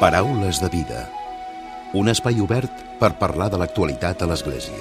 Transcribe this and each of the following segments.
Paraules de vida. Un espai obert per parlar de l'actualitat a l'Església.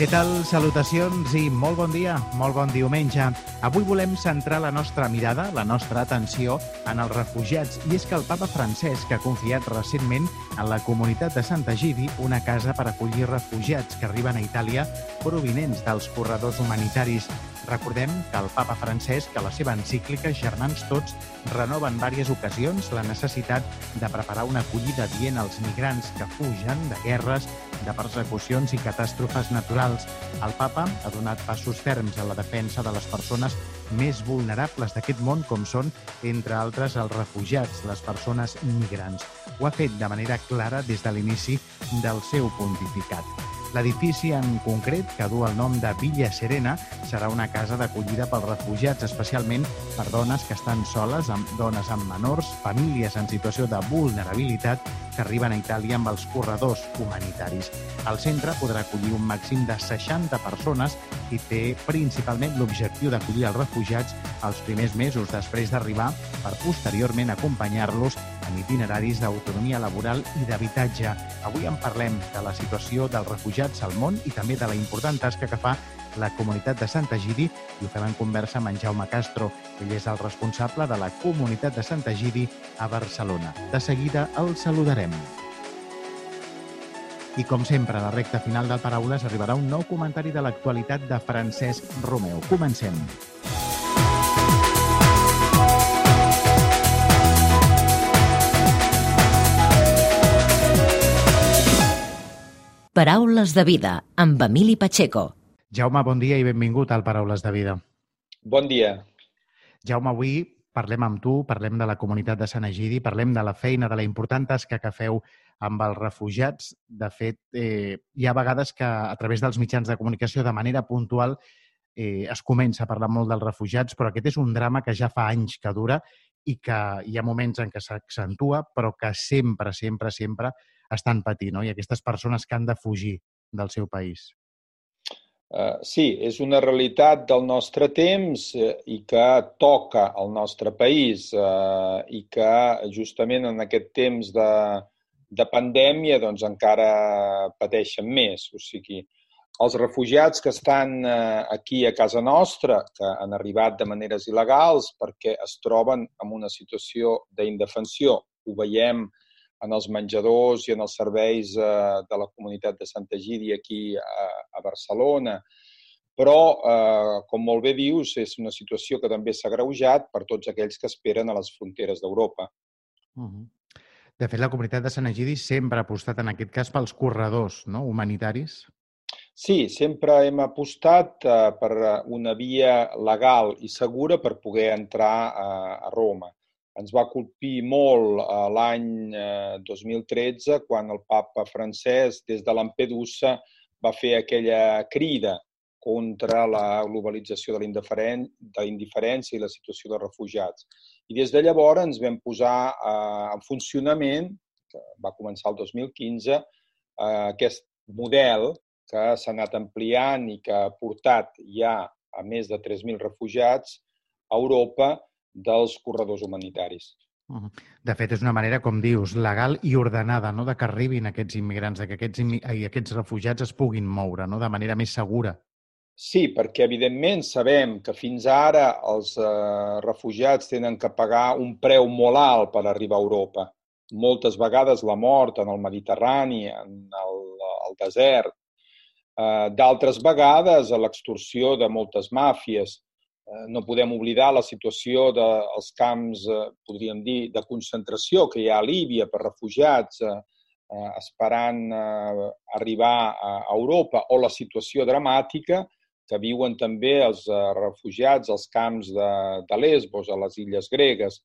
Què tal? Salutacions i molt bon dia, molt bon diumenge. Avui volem centrar la nostra mirada, la nostra atenció, en els refugiats. I és que el papa Francesc ha confiat recentment en la comunitat de Santa Gidi una casa per acollir refugiats que arriben a Itàlia provinents dels corredors humanitaris. Recordem que el papa Francesc, a la seva encíclica Germans Tots, renova en diverses ocasions la necessitat de preparar una acollida dient als migrants que fugen de guerres, de persecucions i catàstrofes naturals. El papa ha donat passos ferms a la defensa de les persones més vulnerables d'aquest món, com són, entre altres, els refugiats, les persones migrants. Ho ha fet de manera clara des de l'inici del seu pontificat. L'edifici en concret, que du el nom de Villa Serena, serà una casa d'acollida pels refugiats, especialment per dones que estan soles, amb dones amb menors, famílies en situació de vulnerabilitat que arriben a Itàlia amb els corredors humanitaris. El centre podrà acollir un màxim de 60 persones i té principalment l'objectiu d'acollir els refugiats els primers mesos després d'arribar per posteriorment acompanyar-los en itineraris d'autonomia laboral i d'habitatge. Avui en parlem de la situació dels refugiats al món i també de la important tasca que fa la comunitat de Santa Gidi i ho fem en conversa amb en Jaume Castro. Ell és el responsable de la comunitat de Santa Gidi a Barcelona. De seguida el saludarem. I com sempre, a la recta final del Paraules arribarà un nou comentari de l'actualitat de Francesc Romeu. Comencem. Paraules de vida amb Emili Pacheco. Jaume, bon dia i benvingut al Paraules de Vida. Bon dia. Jaume, avui parlem amb tu, parlem de la comunitat de Sant Egidi, parlem de la feina, de la important tasca que feu amb els refugiats. De fet, eh, hi ha vegades que a través dels mitjans de comunicació, de manera puntual, eh, es comença a parlar molt dels refugiats, però aquest és un drama que ja fa anys que dura i que hi ha moments en què s'accentua, però que sempre, sempre, sempre estan patint, no? I aquestes persones que han de fugir del seu país. Uh, sí, és una realitat del nostre temps uh, i que toca al nostre país uh, i que justament en aquest temps de, de pandèmia doncs encara pateixen més. O sigui, els refugiats que estan uh, aquí a casa nostra, que han arribat de maneres il·legals perquè es troben en una situació d'indefensió, ho veiem en els menjadors i en els serveis eh, de la comunitat de Santa Gidi aquí a, a Barcelona. Però, eh, com molt bé dius, és una situació que també s'ha greujat per tots aquells que esperen a les fronteres d'Europa. Uh -huh. De fet, la comunitat de Sant Egidi sempre ha apostat en aquest cas pels corredors no? humanitaris. Sí, sempre hem apostat eh, per una via legal i segura per poder entrar a, Roma ens va colpir molt eh, l'any eh, 2013 quan el papa francès des de Lampedusa va fer aquella crida contra la globalització de la indiferència i la situació de refugiats. I des de llavors ens vam posar eh, en funcionament, que va començar el 2015, eh, aquest model que s'ha anat ampliant i que ha portat ja a més de 3.000 refugiats a Europa dels corredors humanitaris. De fet, és una manera, com dius, legal i ordenada, no? de que arribin aquests immigrants, de que aquests, i aquests refugiats es puguin moure no? de manera més segura. Sí, perquè evidentment sabem que fins ara els eh, refugiats tenen que pagar un preu molt alt per arribar a Europa. Moltes vegades la mort en el Mediterrani, en el, el desert. Eh, D'altres vegades l'extorsió de moltes màfies. Eh, no podem oblidar la situació dels camps, eh, podríem dir, de concentració que hi ha a Líbia per refugiats eh, esperant arribar a Europa o la situació dramàtica que viuen també els refugiats als camps de, de Lesbos, a les illes gregues.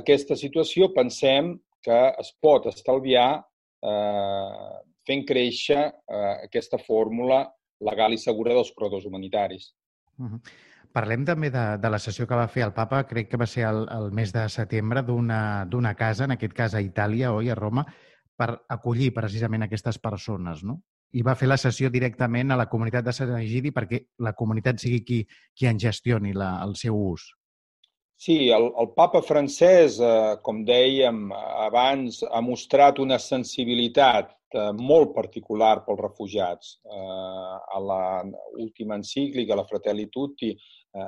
Aquesta situació pensem que es pot estalviar fent créixer aquesta fórmula legal i segura dels corredors humanitaris. Uh -huh. Parlem també de, de la sessió que va fer el papa, crec que va ser el, el mes de setembre, d'una casa, en aquest cas a Itàlia, oi, a Roma, per acollir precisament aquestes persones, no? i va fer la sessió directament a la comunitat de Sant Egidi perquè la comunitat sigui qui, qui en gestioni la, el seu ús. Sí, el, el papa francès, eh, com dèiem abans, ha mostrat una sensibilitat eh, molt particular pels refugiats. Eh, a l'última encíclica, la Fratelli Tutti, eh,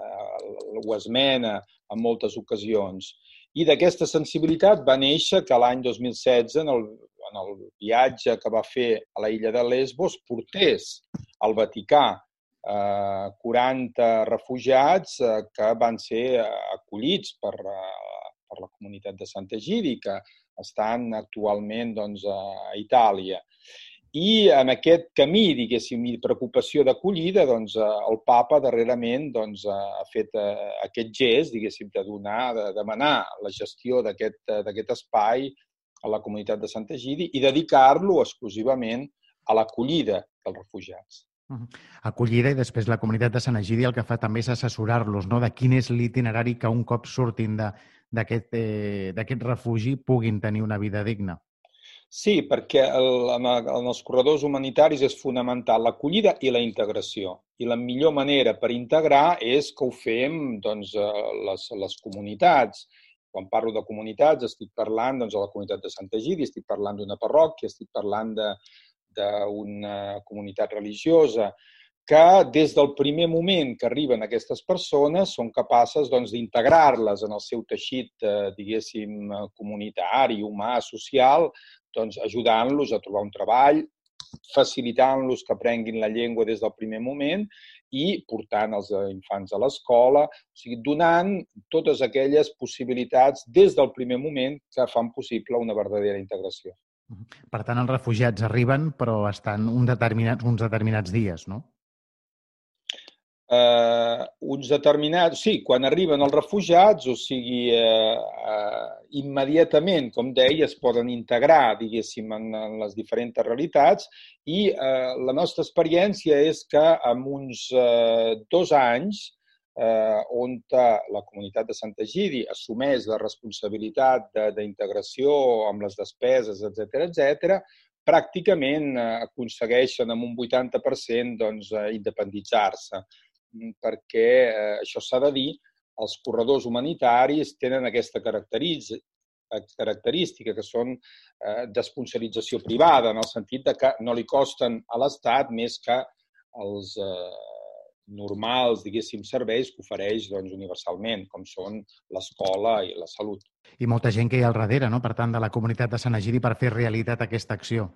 ho esmena en moltes ocasions. I d'aquesta sensibilitat va néixer que l'any 2016, en el, en el viatge que va fer a la illa de Lesbos, portés al Vaticà eh, 40 refugiats eh, que van ser eh, acollits per, eh, per la comunitat de Santa Gidi, que estan actualment doncs, a Itàlia. I en aquest camí, diguéssim, i preocupació d'acollida, doncs, el papa darrerament doncs, ha fet aquest gest, diguéssim, de donar, de demanar la gestió d'aquest espai a la comunitat de Santa Gidi i dedicar-lo exclusivament a l'acollida dels refugiats. Acollida i després la comunitat de Sant Egidi el que fa també és assessorar-los no? de quin és l'itinerari que un cop surtin d'aquest eh, refugi puguin tenir una vida digna. Sí, perquè el, en, els corredors humanitaris és fonamental l'acollida i la integració. I la millor manera per integrar és que ho fem doncs, les, les comunitats. Quan parlo de comunitats estic parlant doncs, de la comunitat de Santa Gidi, estic parlant d'una parròquia, estic parlant d'una comunitat religiosa, que des del primer moment que arriben aquestes persones són capaces doncs, d'integrar-les en el seu teixit, eh, diguéssim, comunitari, humà, social, doncs, ajudant-los a trobar un treball, facilitant-los que aprenguin la llengua des del primer moment i portant els infants a l'escola, o sigui, donant totes aquelles possibilitats des del primer moment que fan possible una verdadera integració. Per tant, els refugiats arriben, però estan un determinats, uns determinats dies, no? eh, uns determinats... Sí, quan arriben els refugiats, o sigui, eh, eh, immediatament, com deia, es poden integrar, diguéssim, en, en les diferents realitats i eh, la nostra experiència és que en uns eh, dos anys eh, on la comunitat de Santa Gidi assumeix la responsabilitat d'integració amb les despeses, etc etc, pràcticament eh, aconsegueixen amb un 80% doncs, eh, independitzar-se. Mm, perquè, eh, això s'ha de dir, els corredors humanitaris tenen aquesta característica, que són eh, d'esponsorització privada, en el sentit de que no li costen a l'Estat més que els eh, normals, diguéssim, serveis que ofereix doncs, universalment, com són l'escola i la salut. I molta gent que hi ha al darrere, no? per tant, de la comunitat de Sant Egidi per fer realitat aquesta acció.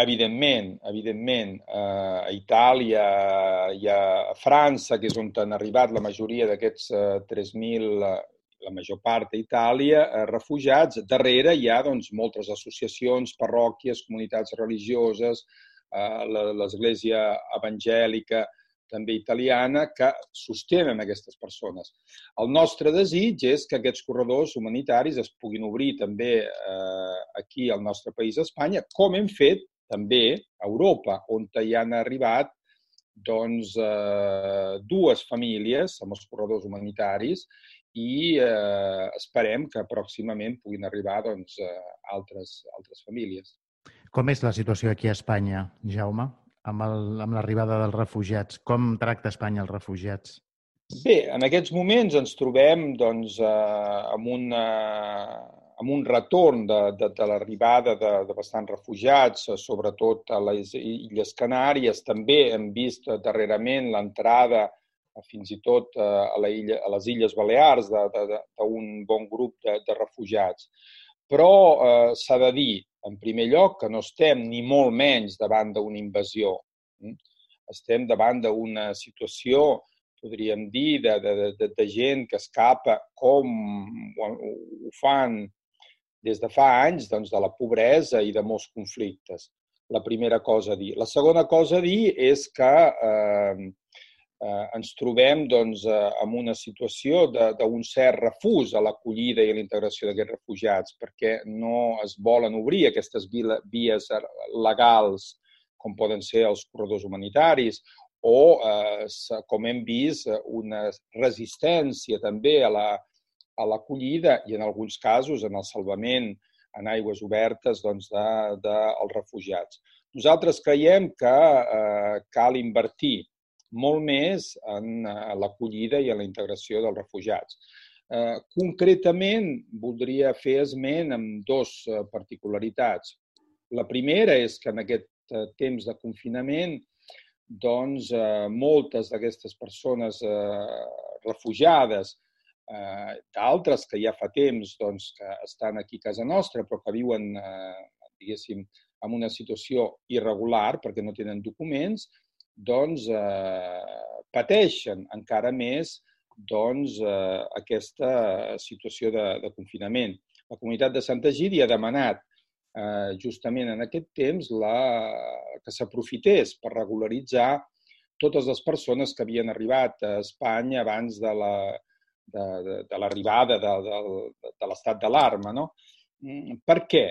Evidentment, evidentment, eh, a Itàlia i a França, que és on han arribat la majoria d'aquests eh, 3.000, la major part a Itàlia, eh, refugiats, darrere hi ha doncs, moltes associacions, parròquies, comunitats religioses, eh, l'Església Evangèlica, també italiana, que sostenen aquestes persones. El nostre desig és que aquests corredors humanitaris es puguin obrir també eh, aquí al nostre país, Espanya, com hem fet també a Europa, on hi han arribat doncs, eh, dues famílies amb els corredors humanitaris i eh, esperem que pròximament puguin arribar doncs, eh, altres, altres famílies. Com és la situació aquí a Espanya, Jaume, amb l'arribada dels refugiats? Com tracta Espanya els refugiats? Bé, en aquests moments ens trobem doncs, eh, amb una amb un retorn de, de, de l'arribada de, de bastants refugiats, sobretot a les Illes Canàries. També hem vist darrerament l'entrada fins i tot a, la illa, a les Illes Balears d'un bon grup de, de refugiats. Però eh, s'ha de dir, en primer lloc, que no estem ni molt menys davant d'una invasió. Mm? Estem davant d'una situació podríem dir, de, de, de, de gent que escapa com ho fan des de fa anys doncs, de la pobresa i de molts conflictes. La primera cosa a dir. La segona cosa a dir és que eh, eh, ens trobem doncs, eh, en una situació d'un cert refús a l'acollida i a la integració d'aquests refugiats, perquè no es volen obrir aquestes vies legals com poden ser els corredors humanitaris o, eh, com hem vist, una resistència també a la, a l'acollida i en alguns casos en el salvament en aigües obertes doncs, de, de, refugiats. Nosaltres creiem que eh, cal invertir molt més en eh, l'acollida i en la integració dels refugiats. Eh, concretament, voldria fer esment amb dos eh, particularitats. La primera és que en aquest temps de confinament, doncs, eh, moltes d'aquestes persones eh, refugiades, eh, d'altres que ja fa temps doncs, que estan aquí a casa nostra, però que viuen, eh, diguéssim, en una situació irregular perquè no tenen documents, doncs eh, pateixen encara més doncs, eh, aquesta situació de, de confinament. La comunitat de Santa Gidi ha demanat eh, justament en aquest temps la, que s'aprofités per regularitzar totes les persones que havien arribat a Espanya abans de la, de, de, de l'arribada de, de, de l'estat d'alarma. No? Mm, per què?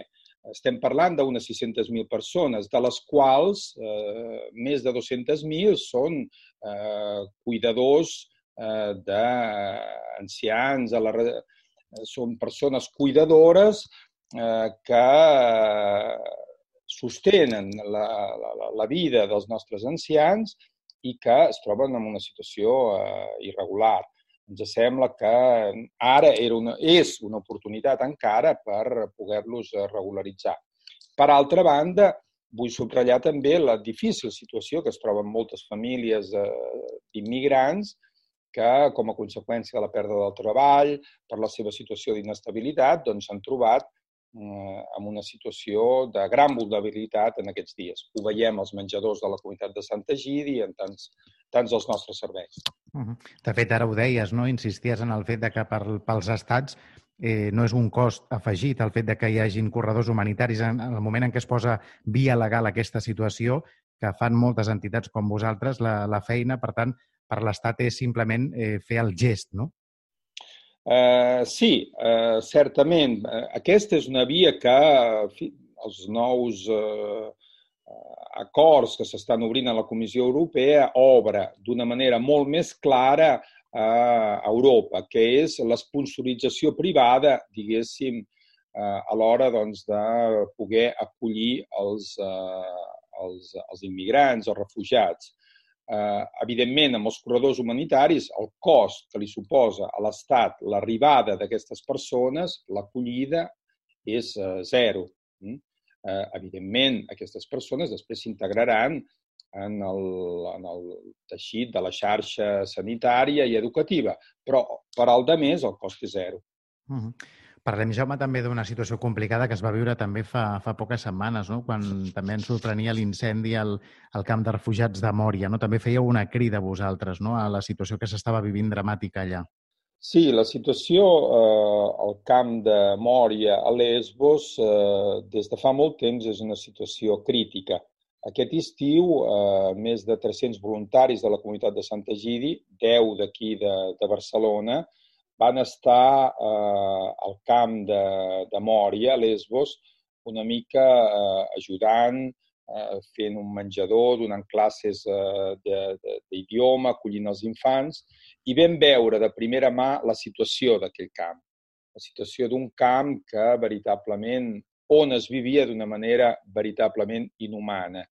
Estem parlant d'unes 600.000 persones, de les quals eh, més de 200.000 són eh, cuidadors eh, d'ancians, la, són persones cuidadores eh, que sostenen la, la, la vida dels nostres ancians i que es troben en una situació eh, irregular ens sembla que ara era una, és una oportunitat encara per poder-los eh, regularitzar. Per altra banda, vull subratllar també la difícil situació que es troben moltes famílies eh, d'immigrants que, com a conseqüència de la pèrdua del treball, per la seva situació d'inestabilitat, doncs s'han trobat eh, en una situació de gran vulnerabilitat en aquests dies. Ho veiem als menjadors de la comunitat de Santa Gidi i en tants, tants dels nostres serveis. Uh -huh. De fet, ara ho deies, no? insisties en el fet de que per, pels estats eh, no és un cost afegit el fet de que hi hagin corredors humanitaris en, en el moment en què es posa via legal aquesta situació, que fan moltes entitats com vosaltres la, la feina, per tant, per l'Estat és simplement eh, fer el gest, no? Uh, sí, uh, certament. Uh, aquesta és una via que fi, els nous uh, acords que s'estan obrint a la Comissió Europea obre d'una manera molt més clara a Europa, que és l'esponsorització privada, diguéssim, a l'hora doncs, de poder acollir els, els, els immigrants, els refugiats eh, evidentment, amb els corredors humanitaris, el cost que li suposa a l'Estat l'arribada d'aquestes persones, l'acollida, és eh, zero. Mm? Eh, evidentment, aquestes persones després s'integraran en el, en el teixit de la xarxa sanitària i educativa, però per al de més el cost és zero. Uh -huh. Parlem, Jaume, també d'una situació complicada que es va viure també fa, fa poques setmanes, no? quan també ens sorprenia l'incendi al, al camp de refugiats de Mòria. No? També fèieu una crida vosaltres no? a la situació que s'estava vivint dramàtica allà. Sí, la situació eh, al camp de Mòria, a Lesbos, eh, des de fa molt temps és una situació crítica. Aquest estiu, eh, més de 300 voluntaris de la comunitat de Santa Gidi, 10 d'aquí de, de Barcelona, van estar eh, al camp de, de Mòria, Lesbos, una mica eh, ajudant, eh, fent un menjador, donant classes eh, d'idioma, acollint els infants, i vam veure de primera mà la situació d'aquell camp. La situació d'un camp que veritablement, on es vivia d'una manera veritablement inhumana.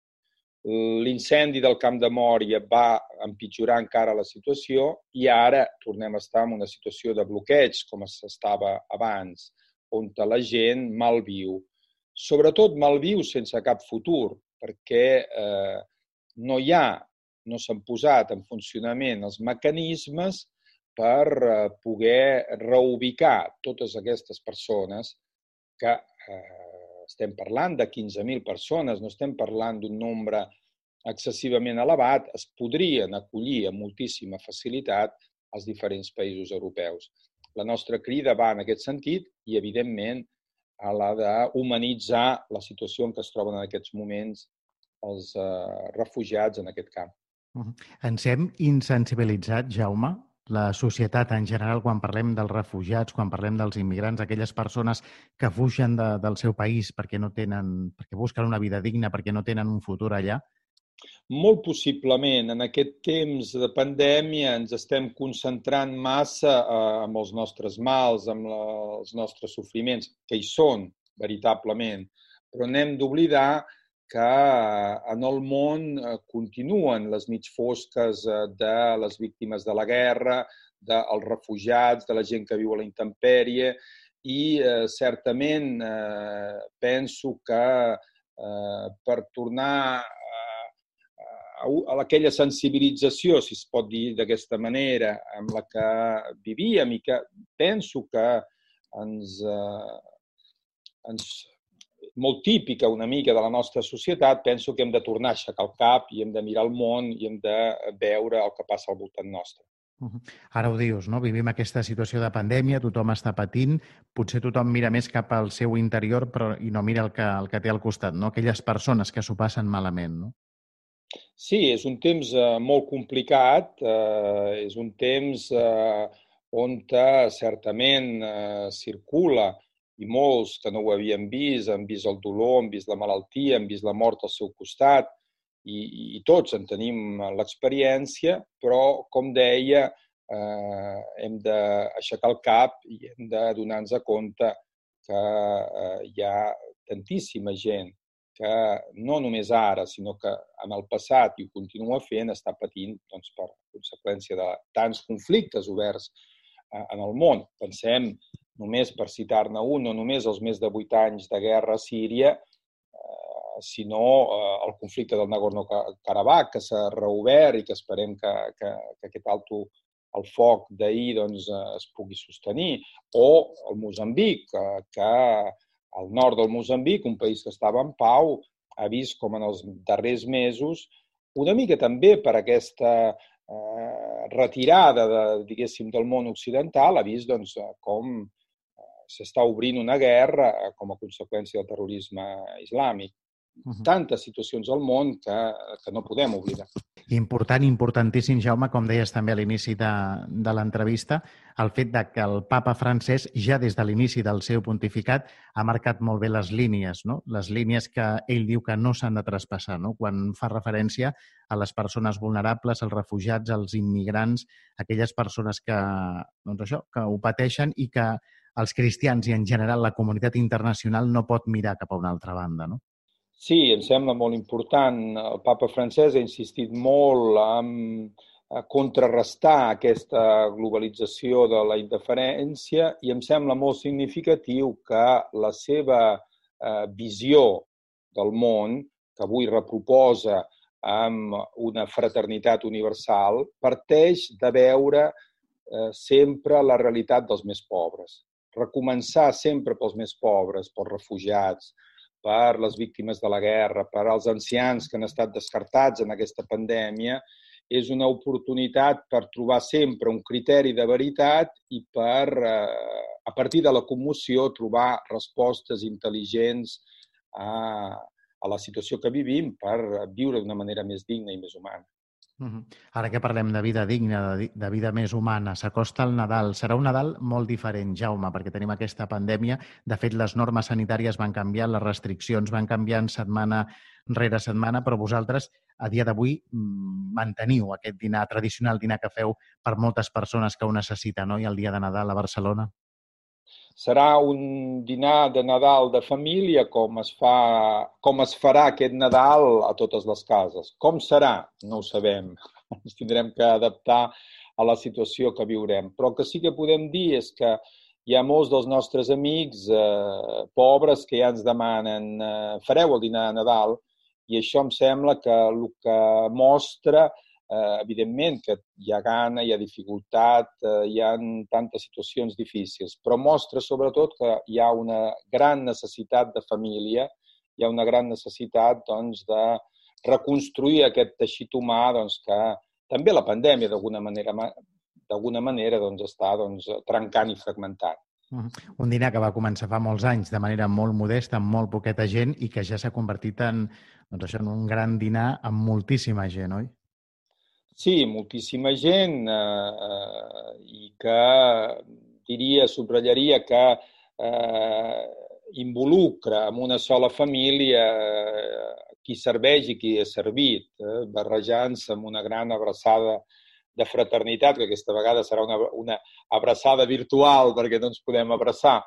L'incendi del Camp de Mòria va empitjorar encara la situació i ara tornem a estar en una situació de bloqueig, com s'estava abans, on la gent malviu. Sobretot malviu sense cap futur, perquè eh, no hi ha, no s'han posat en funcionament els mecanismes per eh, poder reubicar totes aquestes persones que eh, estem parlant de 15.000 persones, no estem parlant d'un nombre excessivament elevat, es podrien acollir amb moltíssima facilitat als diferents països europeus. La nostra crida va en aquest sentit i, evidentment, a la d'humanitzar la situació en què es troben en aquests moments els eh, refugiats en aquest camp. Ens hem insensibilitzat, Jaume, la societat en general, quan parlem dels refugiats, quan parlem dels immigrants, aquelles persones que fugen de, del seu país perquè no tenen, perquè busquen una vida digna, perquè no tenen un futur allà? Molt possiblement, en aquest temps de pandèmia ens estem concentrant massa eh, amb els nostres mals, amb la, els nostres sofriments, que hi són, veritablement, però n'hem d'oblidar que en el món continuen les mig fosques de les víctimes de la guerra, dels refugiats, de la gent que viu a la intempèrie, i eh, certament eh, penso que eh, per tornar a, a, a aquella sensibilització, si es pot dir d'aquesta manera, amb la que vivíem i que penso que ens, eh, ens molt típica una mica de la nostra societat, penso que hem de tornar a aixecar el cap i hem de mirar el món i hem de veure el que passa al voltant nostre. Ara ho dius, no? Vivim aquesta situació de pandèmia, tothom està patint, potser tothom mira més cap al seu interior però, i no mira el que, el que té al costat, no? aquelles persones que s'ho passen malament. No? Sí, és un temps eh, molt complicat, eh, és un temps eh, on certament eh, circula i molts que no ho havien vist, han vist el dolor, han vist la malaltia, han vist la mort al seu costat, i, i tots en tenim l'experiència, però, com deia, eh, hem d'aixecar el cap i hem de donar-nos compte que eh, hi ha tantíssima gent que no només ara, sinó que en el passat i ho continua fent, està patint doncs, per conseqüència de tants conflictes oberts eh, en el món. Pensem, només per citar-ne un, no només els més de vuit anys de guerra a Síria, sinó eh, el conflicte del Nagorno-Karabakh, que s'ha reobert i que esperem que, que, que aquest alto el foc d'ahir doncs, eh, es pugui sostenir, o el Mozambic, que, que al nord del Mozambic, un país que estava en pau, ha vist com en els darrers mesos, una mica també per aquesta eh, retirada de, diguéssim, del món occidental, ha vist doncs, com eh, s'està obrint una guerra com a conseqüència del terrorisme islàmic uh -huh. tantes situacions al món que, que no podem oblidar. Important, importantíssim, Jaume, com deies també a l'inici de, de l'entrevista, el fet de que el papa francès ja des de l'inici del seu pontificat ha marcat molt bé les línies, no? les línies que ell diu que no s'han de traspassar, no? quan fa referència a les persones vulnerables, als refugiats, als immigrants, aquelles persones que, doncs això, que ho pateixen i que els cristians i en general la comunitat internacional no pot mirar cap a una altra banda. No? Sí, em sembla molt important. El papa francès ha insistit molt en contrarrestar aquesta globalització de la indiferència i em sembla molt significatiu que la seva eh, visió del món, que avui reproposa amb una fraternitat universal, parteix de veure eh, sempre la realitat dels més pobres. Recomençar sempre pels més pobres, pels refugiats, per les víctimes de la guerra, per als ancians que han estat descartats en aquesta pandèmia, és una oportunitat per trobar sempre un criteri de veritat i per, eh, a partir de la commoció, trobar respostes intel·ligents a, a la situació que vivim per viure d'una manera més digna i més humana. Ara que parlem de vida digna, de, de vida més humana, s'acosta el Nadal. Serà un Nadal molt diferent, Jaume, perquè tenim aquesta pandèmia. De fet, les normes sanitàries van canviar, les restriccions van canviant setmana rere setmana, però vosaltres, a dia d'avui, mm, manteniu aquest dinar tradicional, dinar que feu per moltes persones que ho necessiten, no? I el dia de Nadal a Barcelona. Serà un dinar de Nadal de família com es, fa, com es farà aquest Nadal a totes les cases. Com serà? No ho sabem. Ens tindrem que adaptar a la situació que viurem. Però el que sí que podem dir és que hi ha molts dels nostres amics eh, pobres que ja ens demanen eh, fareu el dinar de Nadal i això em sembla que el que mostra eh, evidentment que hi ha gana, hi ha dificultat, eh, hi ha tantes situacions difícils, però mostra sobretot que hi ha una gran necessitat de família, hi ha una gran necessitat doncs, de reconstruir aquest teixit humà doncs, que també la pandèmia d'alguna manera d'alguna manera doncs, està doncs, trencant i fragmentant. Un dinar que va començar fa molts anys de manera molt modesta, amb molt poqueta gent i que ja s'ha convertit en, doncs això, en un gran dinar amb moltíssima gent, oi? Sí, moltíssima gent eh, i que diria, subratllaria que eh, involucra en una sola família eh, qui serveix i qui és servit, eh, barrejant-se amb una gran abraçada de fraternitat, que aquesta vegada serà una, una abraçada virtual perquè no ens podem abraçar,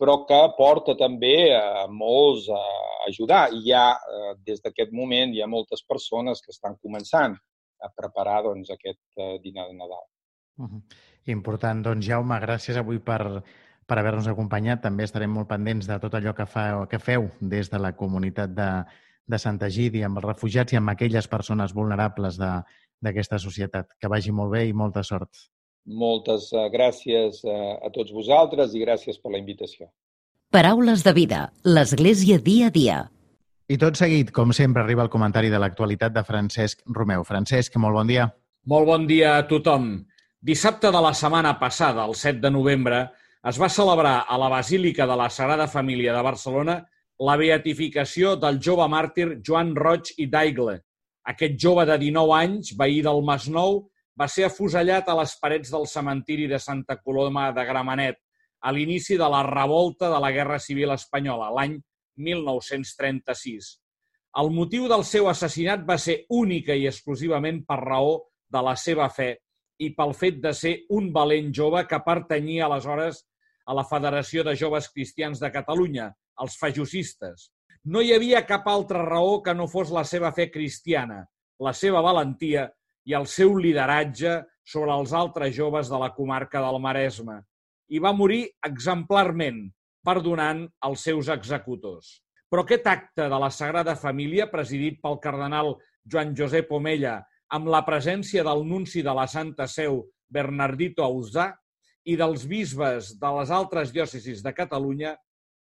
però que porta també a molts a ajudar. I ha, eh, des d'aquest moment, hi ha moltes persones que estan començant a preparar doncs, aquest eh, dinar de Nadal. Uh -huh. Important. Doncs, Jaume, gràcies avui per, per haver-nos acompanyat. També estarem molt pendents de tot allò que, fa, que feu des de la comunitat de, de Santa Gidi amb els refugiats i amb aquelles persones vulnerables d'aquesta societat. Que vagi molt bé i molta sort. Moltes uh, gràcies uh, a tots vosaltres i gràcies per la invitació. Paraules de vida. L'Església dia a dia. I tot seguit, com sempre, arriba el comentari de l'actualitat de Francesc Romeu. Francesc, molt bon dia. Molt bon dia a tothom. Dissabte de la setmana passada, el 7 de novembre, es va celebrar a la Basílica de la Sagrada Família de Barcelona la beatificació del jove màrtir Joan Roig i Daigle. Aquest jove de 19 anys, veí del Masnou, va ser afusellat a les parets del cementiri de Santa Coloma de Gramenet a l'inici de la revolta de la Guerra Civil Espanyola, l'any 1936. El motiu del seu assassinat va ser única i exclusivament per raó de la seva fe i pel fet de ser un valent jove que pertanyia aleshores a la Federació de Joves Cristians de Catalunya, els fajosistes. No hi havia cap altra raó que no fos la seva fe cristiana, la seva valentia i el seu lideratge sobre els altres joves de la comarca del Maresme. I va morir exemplarment, perdonant els seus executors. Però aquest acte de la Sagrada Família, presidit pel cardenal Joan Josep Omella amb la presència del nunci de la Santa Seu, Bernardito Ausà, i dels bisbes de les altres diòcesis de Catalunya,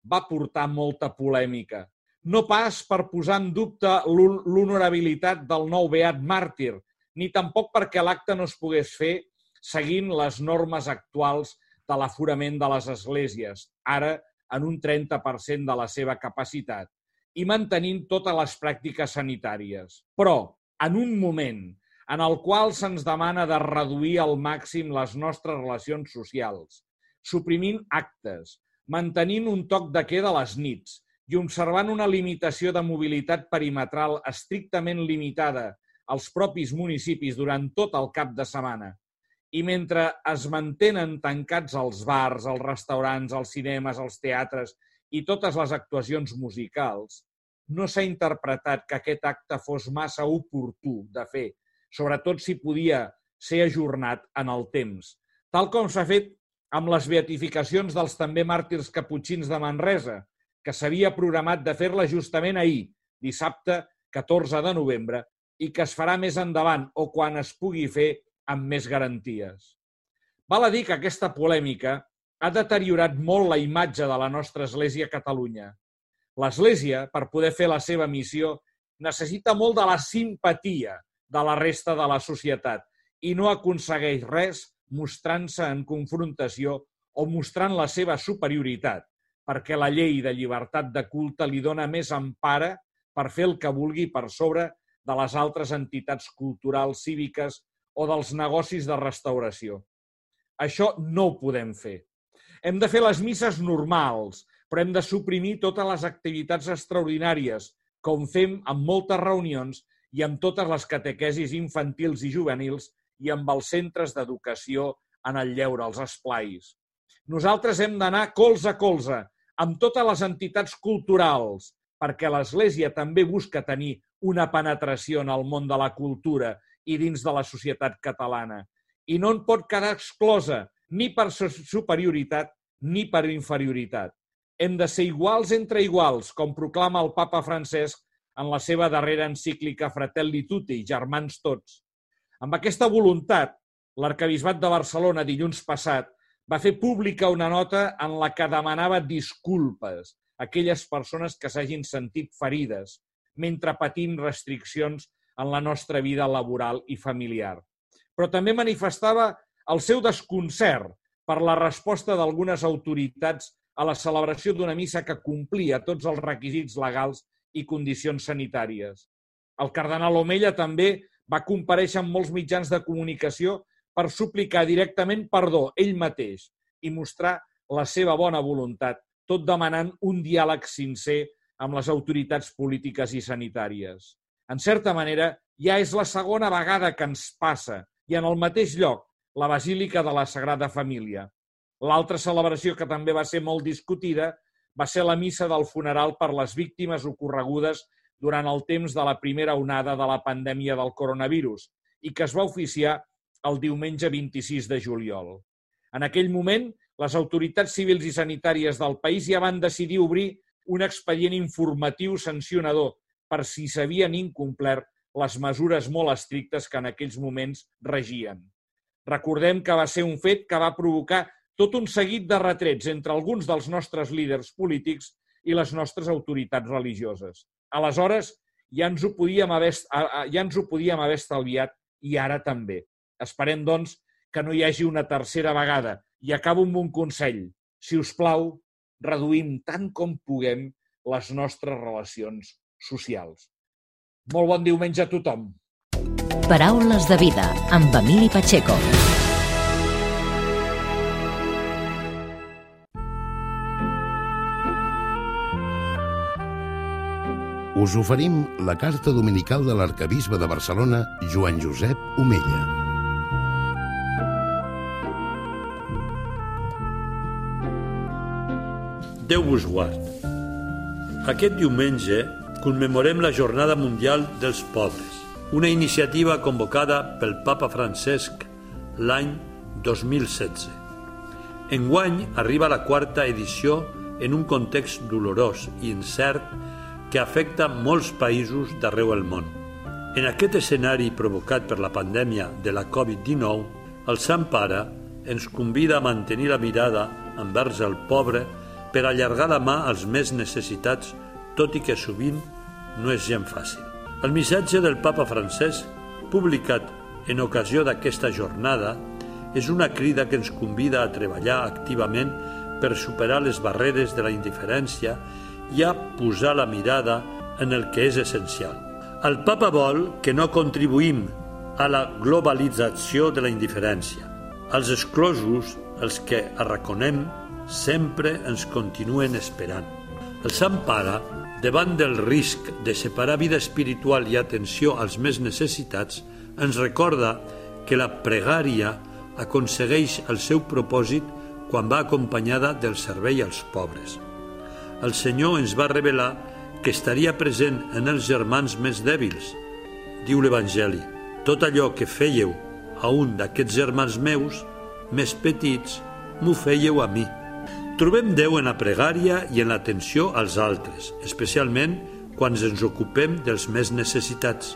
va portar molta polèmica. No pas per posar en dubte l'honorabilitat del nou beat màrtir, ni tampoc perquè l'acte no es pogués fer seguint les normes actuals de l'aforament de les esglésies, ara en un 30% de la seva capacitat, i mantenint totes les pràctiques sanitàries. Però en un moment en el qual se'ns demana de reduir al màxim les nostres relacions socials, suprimint actes, mantenint un toc de queda a les nits i observant una limitació de mobilitat perimetral estrictament limitada als propis municipis durant tot el cap de setmana. I mentre es mantenen tancats els bars, els restaurants, els cinemes, els teatres i totes les actuacions musicals, no s'ha interpretat que aquest acte fos massa oportú de fer, sobretot si podia ser ajornat en el temps, tal com s'ha fet amb les beatificacions dels també màrtirs caputxins de Manresa, que s'havia programat de fer-la justament ahir, dissabte 14 de novembre, i que es farà més endavant o quan es pugui fer amb més garanties. Val a dir que aquesta polèmica ha deteriorat molt la imatge de la nostra Església a Catalunya, L'Església, per poder fer la seva missió, necessita molt de la simpatia de la resta de la societat i no aconsegueix res mostrant-se en confrontació o mostrant la seva superioritat, perquè la llei de llibertat de culte li dona més empara per fer el que vulgui per sobre de les altres entitats culturals, cíviques o dels negocis de restauració. Això no ho podem fer. Hem de fer les misses normals, però hem de suprimir totes les activitats extraordinàries, com fem amb moltes reunions i amb totes les catequesis infantils i juvenils i amb els centres d'educació en el lleure, els esplais. Nosaltres hem d'anar colze a colze amb totes les entitats culturals, perquè l'Església també busca tenir una penetració en el món de la cultura i dins de la societat catalana. I no en pot quedar exclosa ni per superioritat ni per inferioritat hem de ser iguals entre iguals, com proclama el papa Francesc en la seva darrera encíclica Fratelli Tutti, germans tots. Amb aquesta voluntat, l'arcabisbat de Barcelona dilluns passat va fer pública una nota en la que demanava disculpes a aquelles persones que s'hagin sentit ferides mentre patint restriccions en la nostra vida laboral i familiar. Però també manifestava el seu desconcert per la resposta d'algunes autoritats a la celebració d'una missa que complia tots els requisits legals i condicions sanitàries. El cardenal Omella també va compareixer amb molts mitjans de comunicació per suplicar directament perdó ell mateix i mostrar la seva bona voluntat, tot demanant un diàleg sincer amb les autoritats polítiques i sanitàries. En certa manera, ja és la segona vegada que ens passa i en el mateix lloc, la Basílica de la Sagrada Família. L'altra celebració que també va ser molt discutida va ser la missa del funeral per les víctimes ocorregudes durant el temps de la primera onada de la pandèmia del coronavirus i que es va oficiar el diumenge 26 de juliol. En aquell moment, les autoritats civils i sanitàries del país ja van decidir obrir un expedient informatiu sancionador per si s'havien incomplert les mesures molt estrictes que en aquells moments regien. Recordem que va ser un fet que va provocar tot un seguit de retrets entre alguns dels nostres líders polítics i les nostres autoritats religioses. Aleshores, ja ens ho podíem haver, ja ens ho podíem haver estalviat i ara també. Esperem, doncs, que no hi hagi una tercera vegada. I acabo amb un consell. Si us plau, reduïm tant com puguem les nostres relacions socials. Molt bon diumenge a tothom. Paraules de vida amb Emili Pacheco. Us oferim la carta dominical de l'arcabisbe de Barcelona, Joan Josep Omella. Déu vos guard. Aquest diumenge commemorem la Jornada Mundial dels Pobres, una iniciativa convocada pel papa Francesc l'any 2016. Enguany arriba la quarta edició en un context dolorós i incert que afecta molts països d'arreu del món. En aquest escenari provocat per la pandèmia de la Covid-19, el Sant Pare ens convida a mantenir la mirada envers el pobre per allargar la mà als més necessitats, tot i que sovint no és gent fàcil. El missatge del papa francès, publicat en ocasió d'aquesta jornada, és una crida que ens convida a treballar activament per superar les barreres de la indiferència i a posar la mirada en el que és essencial. El papa vol que no contribuïm a la globalització de la indiferència. Els exclosos, els que arraconem, sempre ens continuen esperant. El Sant Pare, davant del risc de separar vida espiritual i atenció als més necessitats, ens recorda que la pregària aconsegueix el seu propòsit quan va acompanyada del servei als pobres el Senyor ens va revelar que estaria present en els germans més dèbils. Diu l'Evangeli, tot allò que fèieu a un d'aquests germans meus, més petits, m'ho fèieu a mi. Trobem Déu en la pregària i en l'atenció als altres, especialment quan ens ocupem dels més necessitats.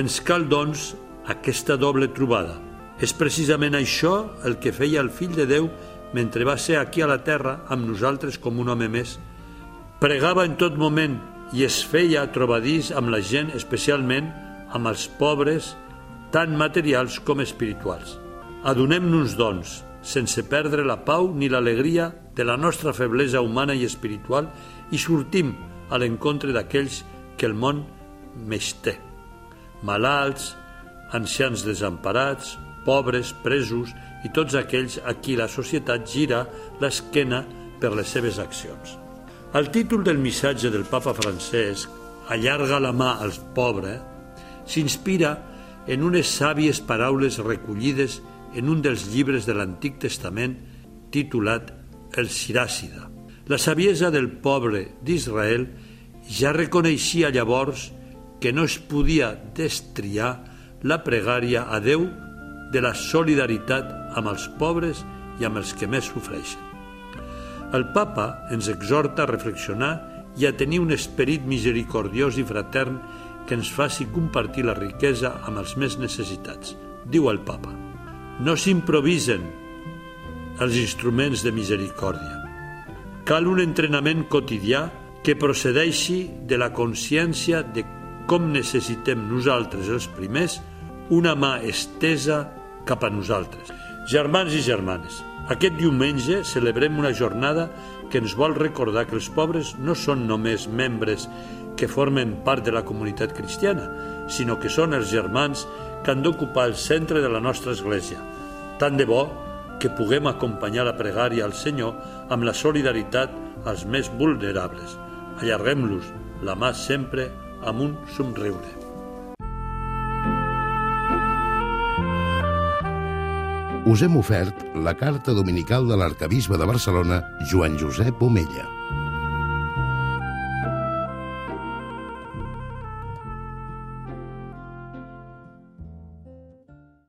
Ens cal, doncs, aquesta doble trobada. És precisament això el que feia el fill de Déu mentre va ser aquí a la terra amb nosaltres com un home més, Pregava en tot moment i es feia trobadís amb la gent, especialment amb els pobres, tant materials com espirituals. Adonem-nos, doncs, sense perdre la pau ni l'alegria de la nostra feblesa humana i espiritual i sortim a l'encontre d'aquells que el món més té. Malalts, ancians desemparats, pobres, presos i tots aquells a qui la societat gira l'esquena per les seves accions. El títol del missatge del papa Francesc, Allarga la mà als pobres, s'inspira en unes sàvies paraules recollides en un dels llibres de l'Antic Testament titulat El Siràcida. La saviesa del pobre d'Israel ja reconeixia llavors que no es podia destriar la pregària a Déu de la solidaritat amb els pobres i amb els que més sofreixen. El papa ens exhorta a reflexionar i a tenir un esperit misericordiós i fratern que ens faci compartir la riquesa amb els més necessitats. Diu el papa, no s'improvisen els instruments de misericòrdia. Cal un entrenament quotidià que procedeixi de la consciència de com necessitem nosaltres els primers una mà estesa cap a nosaltres. Germans i germanes, aquest diumenge celebrem una jornada que ens vol recordar que els pobres no són només membres que formen part de la comunitat cristiana, sinó que són els germans que han d'ocupar el centre de la nostra església. Tant de bo que puguem acompanyar la pregària al Senyor amb la solidaritat als més vulnerables. Allarguem-los la mà sempre amb un somriure. us hem ofert la carta dominical de l'arcabisbe de Barcelona, Joan Josep Omella.